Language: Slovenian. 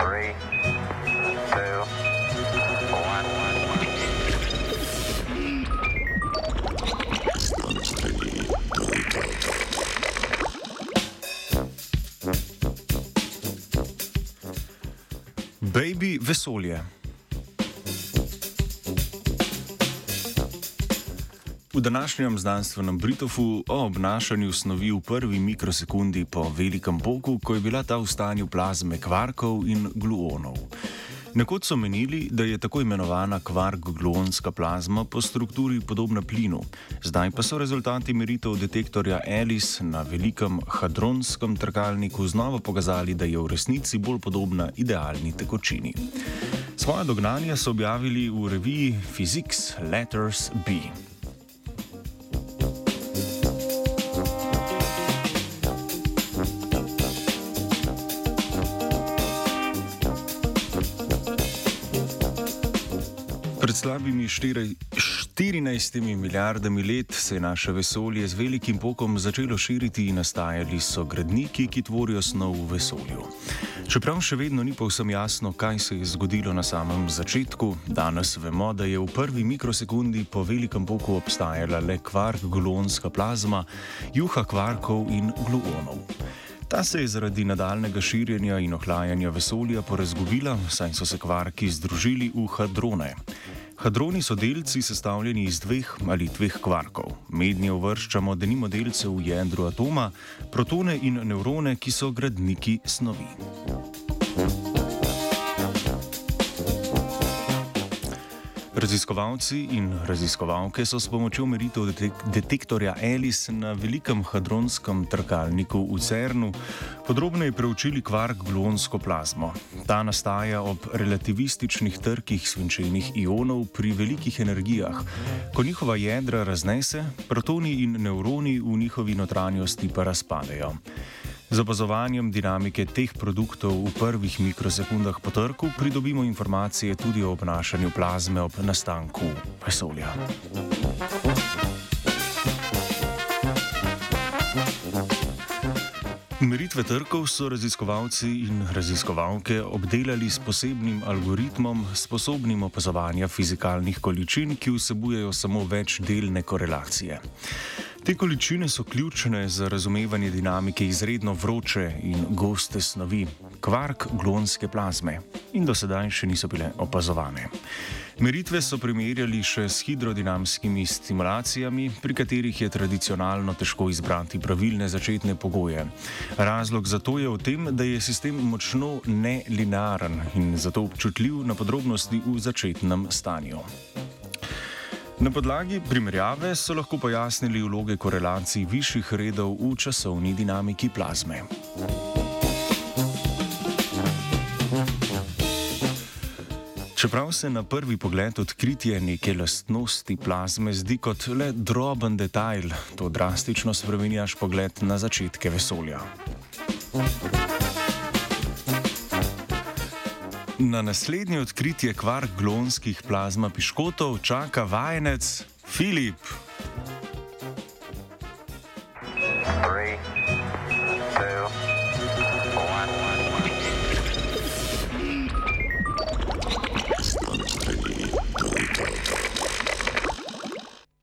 Three, two, one. Baby vesolje. V današnjem znanstvenem Britofu o obnašanju snovi v prvi mikrosekundi po velikem poku, ko je bila ta v stanju plazme kvarkov in gluonov. Nekoč so menili, da je tako imenovana kvark-gluonska plazma po strukturi podobna plinu, zdaj pa so rezultati meritev detektorja Alice na velikem hadronskem trkalniku znova pokazali, da je v resnici bolj podobna idealni tekočini. Svoje dognanje so objavili v reviji Physics Letters B. slabimi štiri, 14 milijardami let se je naše vesolje z velikim pokom začelo širiti in nastajali so gradniki, ki tvorijo snov v vesolju. Čeprav še vedno ni povsem jasno, kaj se je zgodilo na samem začetku, danes vemo, da je v prvi mikrosekundi po velikem poku obstajala le kvark-gluonska plazma, juha kvarkov in gluonov. Ta se je zaradi nadaljnega širjenja in ohlajanja vesolja porazgubila, saj so se kvarki združili v hadrone. Hadroni so delci sestavljeni iz dveh ali dveh kvarkov. Mednje uvrščamo denimo delce v jedru atoma, protone in nevrone, ki so gradniki snovi. Raziskovalci in raziskovalke so s pomočjo meritev detek detektorja Alice na velikem hadronskem trkalniku v CERN-u podrobneje preučili kvark-gluonsko plazmo. Ta nastaja ob relativističnih trkih svinčenih ionov pri velikih energijah. Ko njihova jedra raznese, protoni in nevroni v njihovi notranjosti pa razpadejo. Z opazovanjem dinamike teh produktov v prvih mikrosekundah po trku pridobimo informacije tudi o obnašanju plazme ob nastanku vesolja. Meritve trkov so raziskovalci in raziskovalke obdelali s posebnim algoritmom, sposobnim opazovanja fizikalnih količin, ki vsebujejo samo večdelne korelacije. Te količine so ključne za razumevanje dinamike izredno vroče in goste snovi, kvark glonske plazme, in do sedaj še niso bile opazovane. Meritve so primerjali še s hidrodinamskimi stimulacijami, pri katerih je tradicionalno težko izbrati pravilne začetne pogoje. Razlog za to je v tem, da je sistem močno nelinearen in zato občutljiv na podrobnosti v začetnem stanju. Na podlagi primerjave so lahko pojasnili vloge korelacij višjih redov v časovni dinamiki plazme. Čeprav se na prvi pogled odkritje neke lastnosti plazme zdi kot le droben detajl, to drastično spremenjaš pogled na začetke vesolja. Na naslednje odkritje kvark glonskih plazma piškotov čaka vajenec Filip.